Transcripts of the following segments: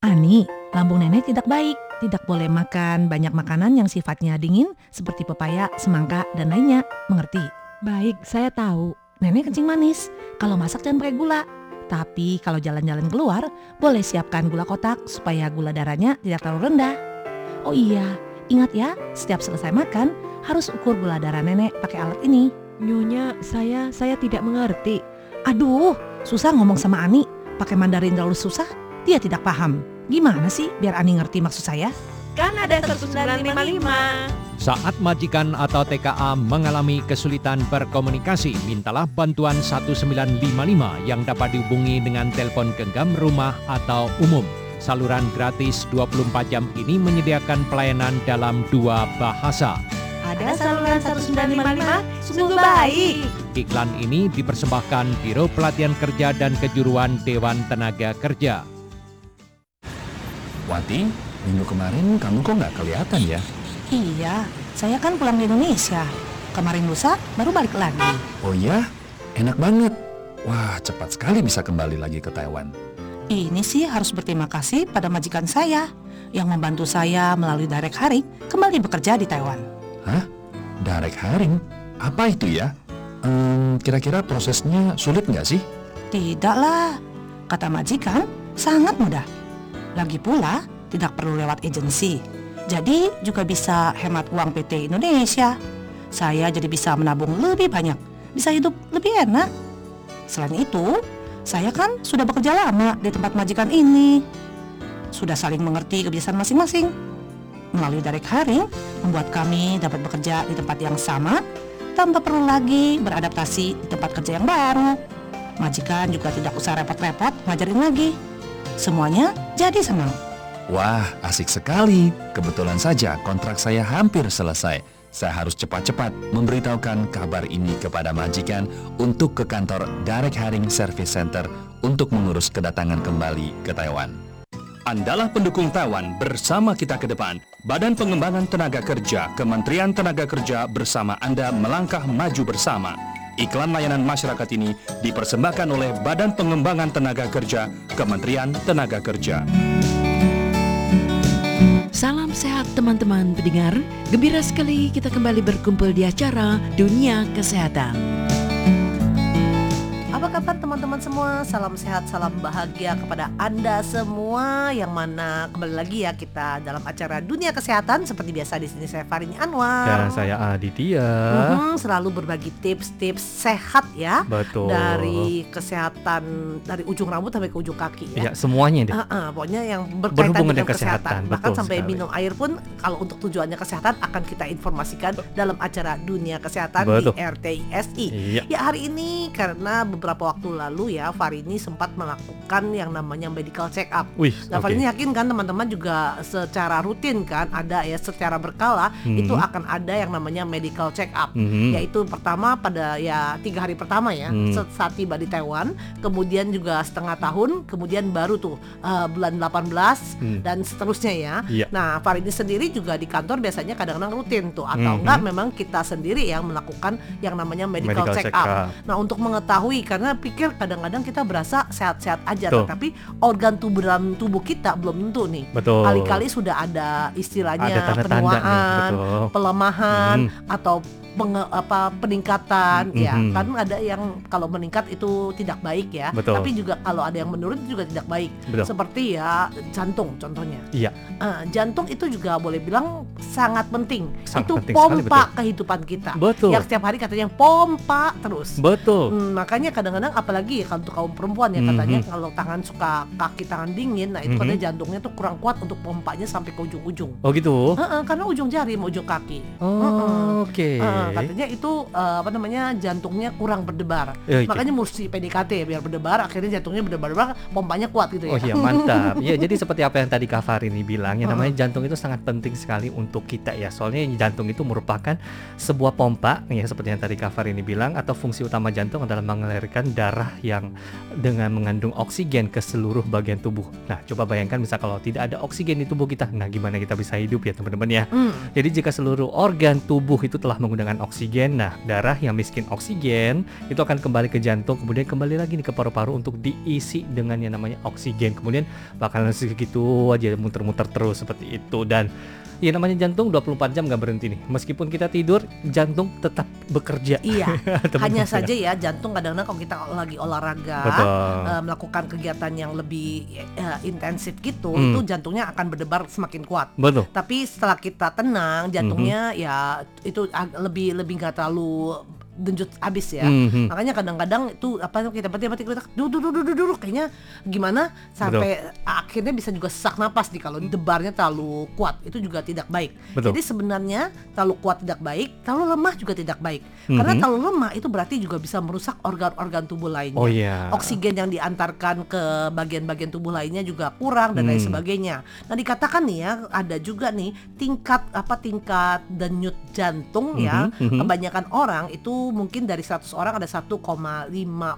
Ani, lambung nenek tidak baik. Tidak boleh makan banyak makanan yang sifatnya dingin seperti pepaya, semangka, dan lainnya. Mengerti? Baik, saya tahu. Nenek kencing manis. Kalau masak jangan pakai gula. Tapi kalau jalan-jalan keluar, boleh siapkan gula kotak supaya gula darahnya tidak terlalu rendah. Oh iya, ingat ya, setiap selesai makan harus ukur gula darah nenek pakai alat ini. Nyonya, saya saya tidak mengerti. Aduh, susah ngomong sama Ani. Pakai Mandarin terlalu susah, dia tidak paham. Gimana sih biar Ani ngerti maksud saya? Kan ada 1955. Saat majikan atau TKA mengalami kesulitan berkomunikasi, mintalah bantuan 1955 yang dapat dihubungi dengan telepon genggam rumah atau umum. Saluran gratis 24 jam ini menyediakan pelayanan dalam dua bahasa. Ada saluran 1955, sungguh baik. Iklan ini dipersembahkan Biro Pelatihan Kerja dan Kejuruan Dewan Tenaga Kerja. Wati, minggu kemarin kamu kok nggak kelihatan ya? Iya, saya kan pulang di Indonesia. Kemarin lusa baru balik lagi. Oh ya, enak banget. Wah, cepat sekali bisa kembali lagi ke Taiwan. Ini sih harus berterima kasih pada majikan saya yang membantu saya melalui direct hiring kembali bekerja di Taiwan. Hah? Direct hiring? Apa itu ya? Ehm, kira-kira prosesnya sulit nggak sih? Tidaklah, kata majikan, sangat mudah. Lagi pula, tidak perlu lewat agensi. Jadi juga bisa hemat uang PT Indonesia. Saya jadi bisa menabung lebih banyak, bisa hidup lebih enak. Selain itu, saya kan sudah bekerja lama di tempat majikan ini. Sudah saling mengerti kebiasaan masing-masing. Melalui direct hiring, membuat kami dapat bekerja di tempat yang sama tanpa perlu lagi beradaptasi di tempat kerja yang baru. Majikan juga tidak usah repot-repot ngajarin lagi. Semuanya jadi senang. Wah, asik sekali. Kebetulan saja kontrak saya hampir selesai. Saya harus cepat-cepat memberitahukan kabar ini kepada majikan untuk ke kantor Direct Hiring Service Center untuk mengurus kedatangan kembali ke Taiwan. Andalah pendukung Taiwan bersama kita ke depan. Badan Pengembangan Tenaga Kerja, Kementerian Tenaga Kerja bersama Anda melangkah maju bersama. Iklan layanan masyarakat ini dipersembahkan oleh Badan Pengembangan Tenaga Kerja, Kementerian Tenaga Kerja. Salam sehat teman-teman pendengar. Gembira sekali kita kembali berkumpul di acara Dunia Kesehatan. Apa kabar teman-teman semua? Salam sehat, salam bahagia kepada Anda semua yang mana kembali lagi ya kita dalam acara Dunia Kesehatan seperti biasa di sini saya Farini Anwar. Dan saya Aditya. Mhm, selalu berbagi tips-tips sehat ya Betul. dari kesehatan dari ujung rambut sampai ke ujung kaki ya. Ya, semuanya deh. Ah, ah, pokoknya yang berkaitan Berhubungan dengan kesehatan. kesehatan, Bahkan betul sampai sekali. minum air pun kalau untuk tujuannya kesehatan akan kita informasikan dalam acara Dunia Kesehatan Betul. di RTISI. Iya. Ya hari ini karena beberapa waktu lalu ya Farini sempat melakukan yang namanya medical check up. Wih, Nah oke. Farini yakin kan teman-teman juga secara rutin kan ada ya secara berkala Mhm. itu akan ada yang namanya medical check up. Mhm. Yaitu pertama pada ya tiga hari pertama ya Hmm. saat tiba di Taiwan, kemudian juga setengah tahun, kemudian baru tuh eh, bulan 18 Hmm. dan seterusnya ya. Iya. Nah Farini sendiri juga di kantor biasanya kadang-kadang rutin tuh atau Mhm. enggak memang kita sendiri yang melakukan yang namanya medical, Medical check, check up. up. Nah untuk mengetahui karena pikir kadang-kadang kita berasa sehat-sehat aja, Betul. tapi organ tubuh dalam tubuh kita belum tentu nih. Betul. Kali-kali sudah ada istilahnya Ada penuaan, betul. pelemahan Mhm. atau penge- apa peningkatan ya Mhm. kan ada yang kalau meningkat itu tidak baik ya Betul. tapi juga kalau ada yang menurun juga tidak baik Betul. seperti ya jantung contohnya Iya. Eh, jantung itu juga boleh bilang sangat penting Sangat itu penting sekali, pompa betul. kehidupan kita Betul. yang setiap hari katanya pompa terus Betul. Hmm, makanya kadang-kadang apalagi ya kalau untuk kaum perempuan ya Mhm. katanya kalau tangan suka kaki tangan dingin nah itu Mhm. katanya jantungnya tuh kurang kuat untuk pompanya sampai ke ujung-ujung Oh gitu. Heeh, karena ujung jari sama ujung kaki Oh, oke. Heeh, katanya itu eh, apa namanya jantungnya kurang berdebar Eh, oke. makanya mesti PDKT biar berdebar akhirnya jantungnya berdebar pompanya kuat gitu ya Oh iya mantap. Iya jadi seperti apa yang tadi Kak Farini bilang, yang Heeh. namanya jantung itu sangat penting sekali untuk kita ya. Soalnya jantung itu merupakan sebuah pompa ya seperti yang tadi Kak Farini bilang atau fungsi utama jantung adalah darah yang dengan mengandung oksigen ke seluruh bagian tubuh. Nah, coba bayangkan misal kalau tidak ada oksigen di tubuh kita, nah gimana kita bisa hidup ya teman-teman ya? Hmm. Jadi jika seluruh organ tubuh itu telah menggunakan oksigen, nah darah yang miskin oksigen itu akan kembali ke jantung, kemudian kembali lagi nih ke paru-paru untuk diisi dengan yang namanya oksigen. Kemudian bakalan segitu aja muter-muter terus seperti itu dan ya namanya jantung 24 jam nggak berhenti nih. Meskipun kita tidur, jantung tetap bekerja. Iya, hanya ya. saja ya jantung kadang-kadang kalau kita lagi olahraga, eh, melakukan kegiatan yang lebih eh, intensif gitu, Hmm. itu jantungnya akan berdebar semakin kuat. Betul. Tapi setelah kita tenang, jantungnya Mhm. ya itu lebih lebih nggak terlalu denjut habis ya. Mhm. Makanya kadang-kadang itu apa kita berarti kita duduk duduk duduk duduk kayaknya gimana sampai akhirnya bisa juga sesak napas nih kalau debarnya terlalu kuat itu juga tidak baik. Betul. Jadi sebenarnya terlalu kuat tidak baik, terlalu lemah juga tidak baik. Karena Mhm. terlalu lemah itu berarti juga bisa merusak organ-organ tubuh lainnya. Oh iya. Oksigen yang diantarkan ke bagian-bagian tubuh lainnya juga kurang dan lain Hmm. sebagainya. Nah dikatakan nih ya ada juga nih tingkat apa tingkat denyut jantung ya Mhm, mhm. kebanyakan orang itu mungkin dari 100 orang ada 1,5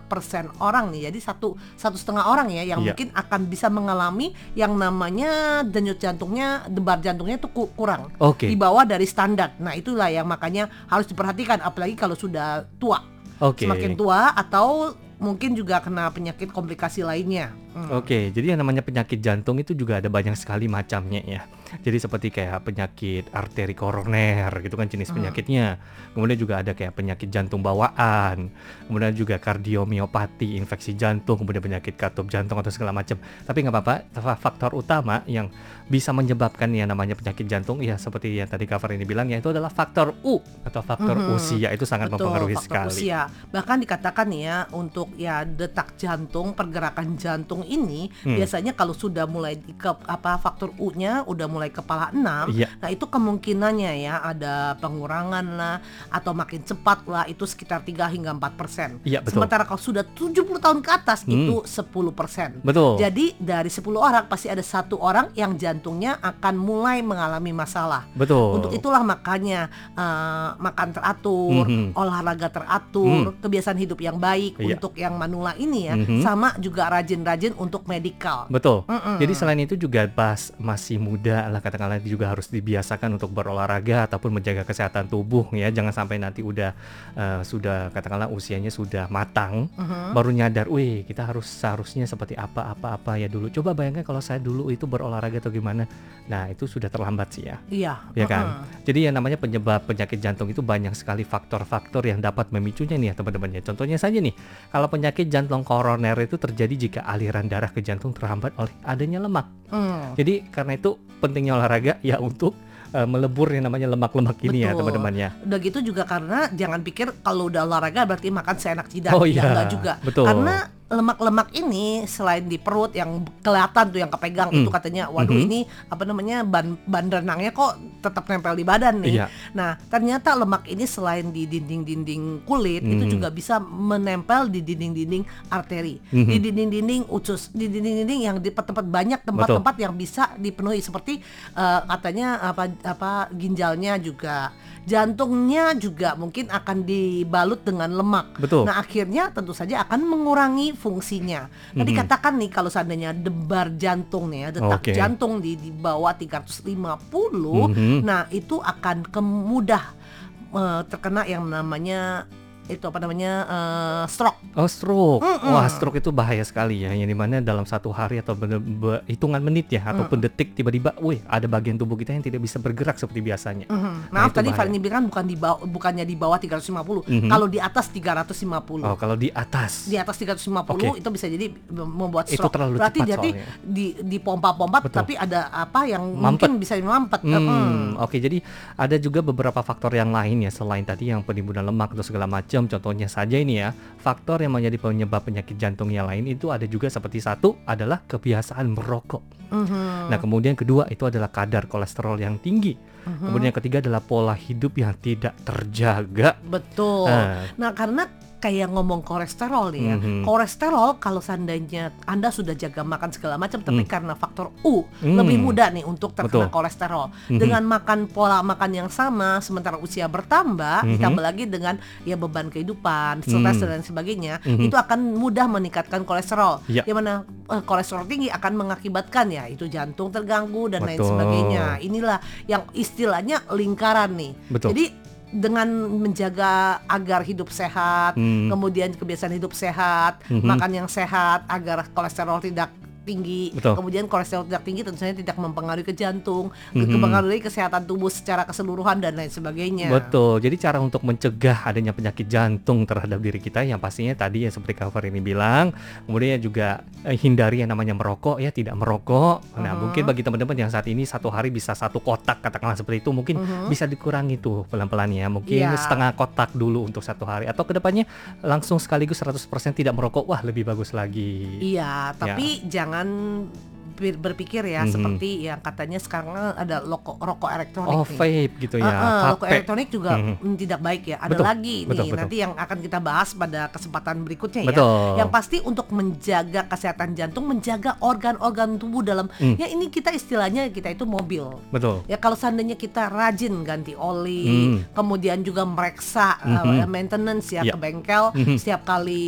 persen orang nih jadi satu satu setengah orang ya yang Iya. mungkin akan bisa mengalami yang namanya denyut jantungnya debar jantungnya itu ku- kurang Oke. di bawah dari standar. Nah itulah yang makanya harus diperhatikan apalagi kalau sudah tua Oke. semakin tua atau mungkin juga kena penyakit komplikasi lainnya. Hmm. Oke, jadi yang namanya penyakit jantung itu juga ada banyak sekali macamnya ya. Jadi seperti kayak penyakit arteri koroner gitu kan jenis Hmm. penyakitnya. Kemudian juga ada kayak penyakit jantung bawaan. Kemudian juga kardiomiopati, infeksi jantung, kemudian penyakit katup jantung atau segala macam. Tapi nggak apa-apa, fa- faktor utama yang bisa menyebabkan yang namanya penyakit jantung ya seperti yang tadi cover ini bilang yaitu adalah faktor U atau faktor Mhm. usia itu sangat Betul, mempengaruhi faktor sekali. usia. Bahkan dikatakan nih ya untuk ya detak jantung, pergerakan jantung ini Hmm. biasanya kalau sudah mulai ke apa faktor U-nya udah mulai kepala 6, Iya. nah itu kemungkinannya ya ada pengurangan lah atau makin cepat lah itu sekitar 3 hingga 4 persen. Iya, betul. Sementara kalau sudah 70 tahun ke atas Hmm. itu 10 persen. Betul. Jadi dari 10 orang pasti ada satu orang yang jantungnya akan mulai mengalami masalah. Betul. Untuk itulah makanya eh, makan teratur, Mhm. olahraga teratur, kebiasaan hidup yang baik Iya. untuk yang manula ini ya, Mhm. sama juga rajin-rajin untuk medikal. Betul. Mm-mm. Jadi selain itu juga pas masih muda lah katakanlah juga harus dibiasakan untuk berolahraga ataupun menjaga kesehatan tubuh ya. Jangan sampai nanti udah eh, sudah katakanlah usianya sudah matang Mhm. baru nyadar, wih kita harus seharusnya seperti apa apa apa ya dulu. Coba bayangkan kalau saya dulu itu berolahraga atau gimana. Nah itu sudah terlambat sih ya. Iya. Ya kan? mm-mm. Jadi yang namanya penyebab penyakit jantung itu banyak sekali faktor-faktor yang dapat memicunya nih ya teman-teman ya. Contohnya saja nih, kalau penyakit jantung koroner itu terjadi jika aliran darah ke jantung terhambat oleh adanya lemak. Mm. Jadi karena itu pentingnya olahraga ya untuk eh, melebur yang namanya lemak-lemak ini ya Betul. teman-teman ya. Udah gitu juga karena jangan pikir kalau udah olahraga berarti makan seenak jidat. Oh Ya, iya, enggak juga. betul. Karena lemak-lemak ini selain di perut yang kelihatan tuh yang kepegang Hmm. itu katanya waduh Mhm. ini apa namanya ban ban renangnya kok tetap nempel di badan nih. Iya. Nah, ternyata lemak ini selain di dinding-dinding kulit itu Mhm. juga bisa menempel di dinding-dinding arteri, Mhm. di dinding-dinding usus, di dinding-dinding yang di tempat banyak tempat-tempat yang bisa dipenuhi seperti eh, katanya apa apa ginjalnya juga, jantungnya juga mungkin akan dibalut dengan lemak. Betul. Nah, akhirnya tentu saja akan mengurangi fungsinya. Nah, Mhm. dikatakan nih kalau seandainya debar jantung nih ya, detak Oke. jantung di di bawah 350 Mhm. Nah, itu akan kemudah eh, terkena yang namanya itu apa namanya eh, stroke. Oh stroke, Mm-mm. wah stroke itu bahaya sekali ya, yang di mana dalam satu hari atau bener- hitungan menit ya, ataupun detik tiba-tiba, wih ada bagian tubuh kita yang tidak bisa bergerak seperti biasanya. Mhm. Nah, Maaf itu tadi. Fanny bilang bukan di bawah bukannya di bawah 350, Mhm. kalau di atas 350. Oh kalau di atas, Di atas 350 Oke. itu bisa jadi membuat Itu stroke. terlalu Berarti cepat jadi soalnya. di di pompa-pompa tapi ada apa yang Mampet. mungkin bisa mampet. Hmm, Mhm. Oke, jadi ada juga beberapa faktor yang lain ya selain tadi yang penimbunan lemak atau segala macam. Contohnya saja ini ya, faktor yang menjadi penyebab penyakit jantung yang lain itu ada juga seperti satu adalah kebiasaan merokok. Mhm. Nah, kemudian kedua itu adalah kadar kolesterol yang tinggi. Mhm. Kemudian yang ketiga adalah pola hidup yang tidak terjaga. Betul. Ah, Nah, karena kayak ngomong kolesterol ya. Mhm. Kolesterol kalau seandainya Anda sudah jaga makan segala macam tapi Hmm. karena faktor U Hmm. lebih mudah nih untuk terkena Betul. kolesterol. Mhm. Dengan makan pola makan yang sama sementara usia bertambah, Mhm. ditambah lagi dengan ya beban kehidupan, stres Hmm. dan lain sebagainya, Mhm. itu akan mudah meningkatkan kolesterol. Ya. Yang mana eh, kolesterol tinggi akan mengakibatkan ya itu jantung terganggu dan lain Betul. sebagainya. Inilah yang istilahnya lingkaran nih. Betul. Jadi dengan menjaga agar hidup sehat, Hmm. kemudian kebiasaan hidup sehat, Mhm. makan yang sehat agar kolesterol tidak tinggi, Betul. kemudian kolesterol tidak tinggi tentu saja tidak mempengaruhi ke jantung, Mhm. mempengaruhi kesehatan tubuh secara keseluruhan dan lain sebagainya. Betul. Jadi cara untuk mencegah adanya penyakit jantung terhadap diri kita yang pastinya tadi ya seperti cover ini bilang, kemudian juga eh, hindari yang namanya merokok ya, tidak merokok. Nah, Mhm. mungkin bagi teman-teman yang saat ini satu hari bisa satu kotak katakanlah seperti itu, mungkin Mhm. bisa dikurangi tuh pelan-pelan ya. Mungkin Iya. setengah kotak dulu untuk satu hari atau ke depannya langsung sekaligus 100% tidak merokok. Wah, lebih bagus lagi. Iya, tapi jangan ber- berpikir ya Mhm. seperti yang katanya sekarang ada loko, rokok elektronik Oh, nih. vape gitu ya. Ah, ah, rokok elektronik juga Mhm. mm, tidak baik ya. Ada Betul, lagi betul, nih betul. nanti yang akan kita bahas pada kesempatan berikutnya ya. Betul. Yang pasti untuk menjaga kesehatan jantung, menjaga organ-organ tubuh dalam Hmm. ya ini kita istilahnya kita itu mobil. Betul. Ya kalau seandainya kita rajin ganti oli, Hmm. kemudian juga mereksa Mhm. uh, maintenance ya Ya. ke bengkel Mhm. setiap kali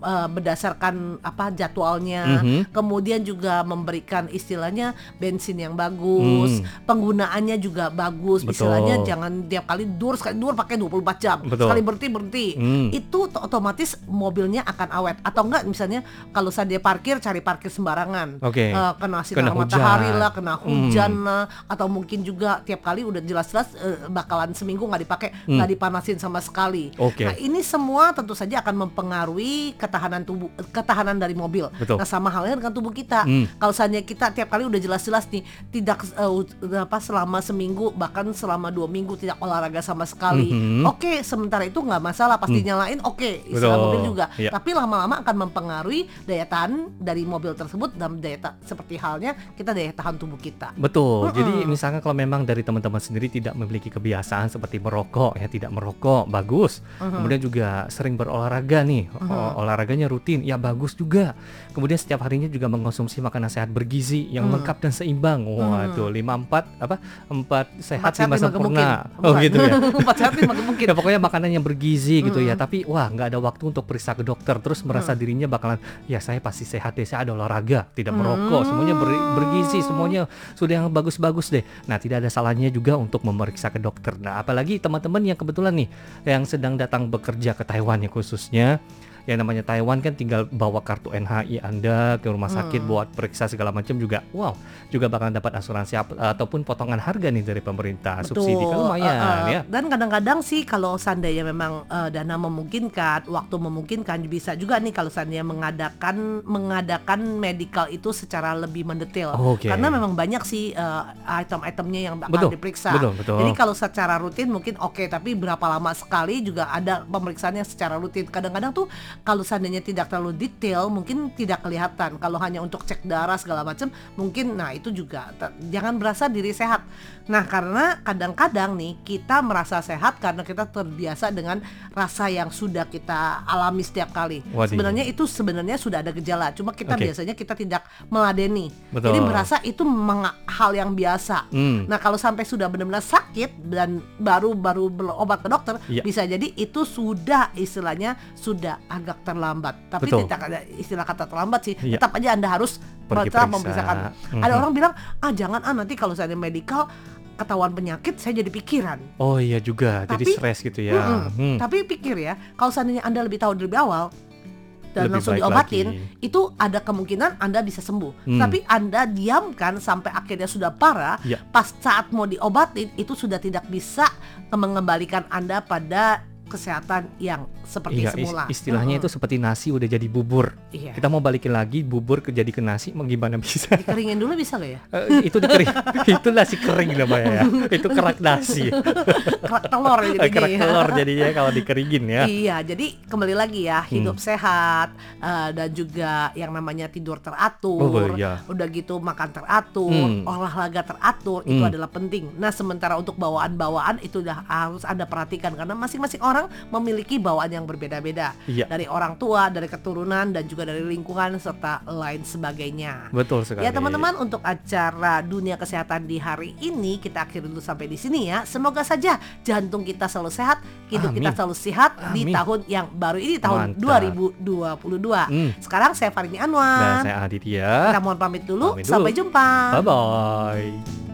uh, berdasarkan apa jadwalnya, Mhm. kemudian juga memberikan istilahnya bensin yang bagus, Hmm. penggunaannya juga bagus, Betul. istilahnya jangan tiap kali dur sekali dur pakai 24 jam, Betul. sekali berhenti berhenti. Hmm. Itu to- otomatis mobilnya akan awet atau enggak misalnya kalau saya dia parkir cari parkir sembarangan. Oke. Eh, kena sinar Kena matahari hujan. lah, kena Hmm. hujan lah, atau mungkin juga tiap kali udah jelas-jelas eh, bakalan seminggu nggak dipakai, Hmm. nggak dipanasin sama sekali. Oke. Nah ini semua tentu saja akan mempengaruhi ketahanan tubuh, ketahanan dari mobil. Betul. Nah sama halnya dengan tubuh kita. Hmm. Kalau kita tiap kali udah jelas-jelas nih tidak eh, u- apa selama seminggu bahkan selama dua minggu tidak olahraga sama sekali. Mhm. Oke sementara itu nggak masalah pasti nyalain oke istilah Betul. mobil juga. Iya. Tapi lama-lama akan mempengaruhi daya tahan dari mobil tersebut dan daya ta- seperti halnya kita daya tahan tubuh kita. Betul. Mm-mm. Jadi misalnya kalau memang dari teman-teman sendiri tidak memiliki kebiasaan seperti merokok ya tidak merokok bagus. Mhm. Kemudian juga sering berolahraga nih. O- olahraganya rutin ya bagus juga. Kemudian setiap harinya juga mengkonsumsi makanan sehat bergizi yang Hmm. lengkap dan seimbang. Waduh, lima empat apa? Empat sehat Empat sehat, lima lima sempurna. gemukin. Oh gitu ya. Empat sehat lima gemukin. Ya pokoknya makanan yang bergizi gitu ya. Mm-mm. Tapi wah nggak ada waktu untuk periksa ke dokter. Terus merasa Mm. dirinya bakalan ya saya pasti sehat deh. Saya ada olahraga, tidak merokok, semuanya ber- bergizi, semuanya sudah yang bagus-bagus deh. Nah tidak ada salahnya juga untuk memeriksa ke dokter. Nah apalagi teman-teman yang kebetulan nih yang sedang datang bekerja ke Taiwan ya khususnya. Yang namanya Taiwan kan tinggal bawa kartu NHI Anda ke rumah sakit Hmm. buat periksa segala macam juga. Wow, juga bakalan dapat asuransi ataupun potongan harga nih dari pemerintah. Subsidi kan lumayan uh, uh, ya. Dan kadang-kadang sih kalau seandainya memang uh, dana memungkinkan, waktu memungkinkan bisa juga nih kalau seandainya mengadakan mengadakan medical itu secara lebih mendetail. Oke. Karena memang banyak sih uh, item-itemnya yang akan Betul, diperiksa. betul, betul. Jadi kalau secara rutin mungkin oke, tapi berapa lama sekali juga ada pemeriksaannya secara rutin. Kadang-kadang tuh kalau seandainya tidak terlalu detail mungkin tidak kelihatan. Kalau hanya untuk cek darah segala macam mungkin nah itu juga jangan berasa diri sehat. Nah, karena kadang-kadang nih kita merasa sehat karena kita terbiasa dengan rasa yang sudah kita alami setiap kali. Waduh. Sebenarnya itu sebenarnya sudah ada gejala, cuma kita Oke. biasanya kita tidak meladeni. Betul. Jadi merasa itu hal yang biasa. Hmm. Nah kalau sampai sudah benar-benar sakit dan baru baru berobat ke dokter, Iya. bisa jadi itu sudah istilahnya sudah agak terlambat. Tapi Betul. tidak ada istilah kata terlambat sih. Iya. Tetap aja anda harus tetap memeriksakan. Ada Mhm. orang bilang ah jangan ah nanti kalau saya medikal ketahuan penyakit saya jadi pikiran. Oh iya juga, jadi Tapi- stres gitu ya. Mm-mm. Hmm. Tapi pikir ya, kalau seandainya anda lebih tahu lebih awal dan Lebih langsung diobatin, lagi. itu ada kemungkinan anda bisa sembuh. Hmm. Tapi anda diamkan sampai akhirnya sudah parah, Ya. pas saat mau diobatin itu sudah tidak bisa mengembalikan anda pada kesehatan yang seperti Iya, semula. istilahnya itu Mm-mm. seperti nasi udah jadi bubur. Iya. Kita mau balikin lagi bubur ke jadi ke nasi, mau gimana bisa? Dikeringin dulu bisa nggak ya? Eh, itu dikering, itu nasi kering namanya ya. Itu kerak nasi. Kerak telur ya jadinya kerak telur jadinya kalau dikeringin ya. Iya, jadi kembali lagi ya hidup sehat eh, dan juga yang namanya tidur teratur. Oh, iya. Udah gitu makan teratur, Hmm. olahraga teratur itu Hmm. adalah penting. Nah, sementara untuk bawaan-bawaan itu udah harus Anda perhatikan karena masing-masing orang memiliki bawaan yang berbeda-beda. Iya. Dari orang tua, dari keturunan dan juga dari lingkungan serta lain sebagainya. Betul sekali. Ya teman-teman untuk acara dunia kesehatan di hari ini kita akhiri dulu sampai di sini ya. Semoga saja jantung kita selalu sehat, hidup kita Amin. selalu sehat di Amin. tahun yang baru ini tahun Mantap. 2022. Hmm. Sekarang saya Farini Dan Anwar. saya Aditya. Kita mohon pamit dulu. Pamit dulu. Sampai jumpa. Bye bye.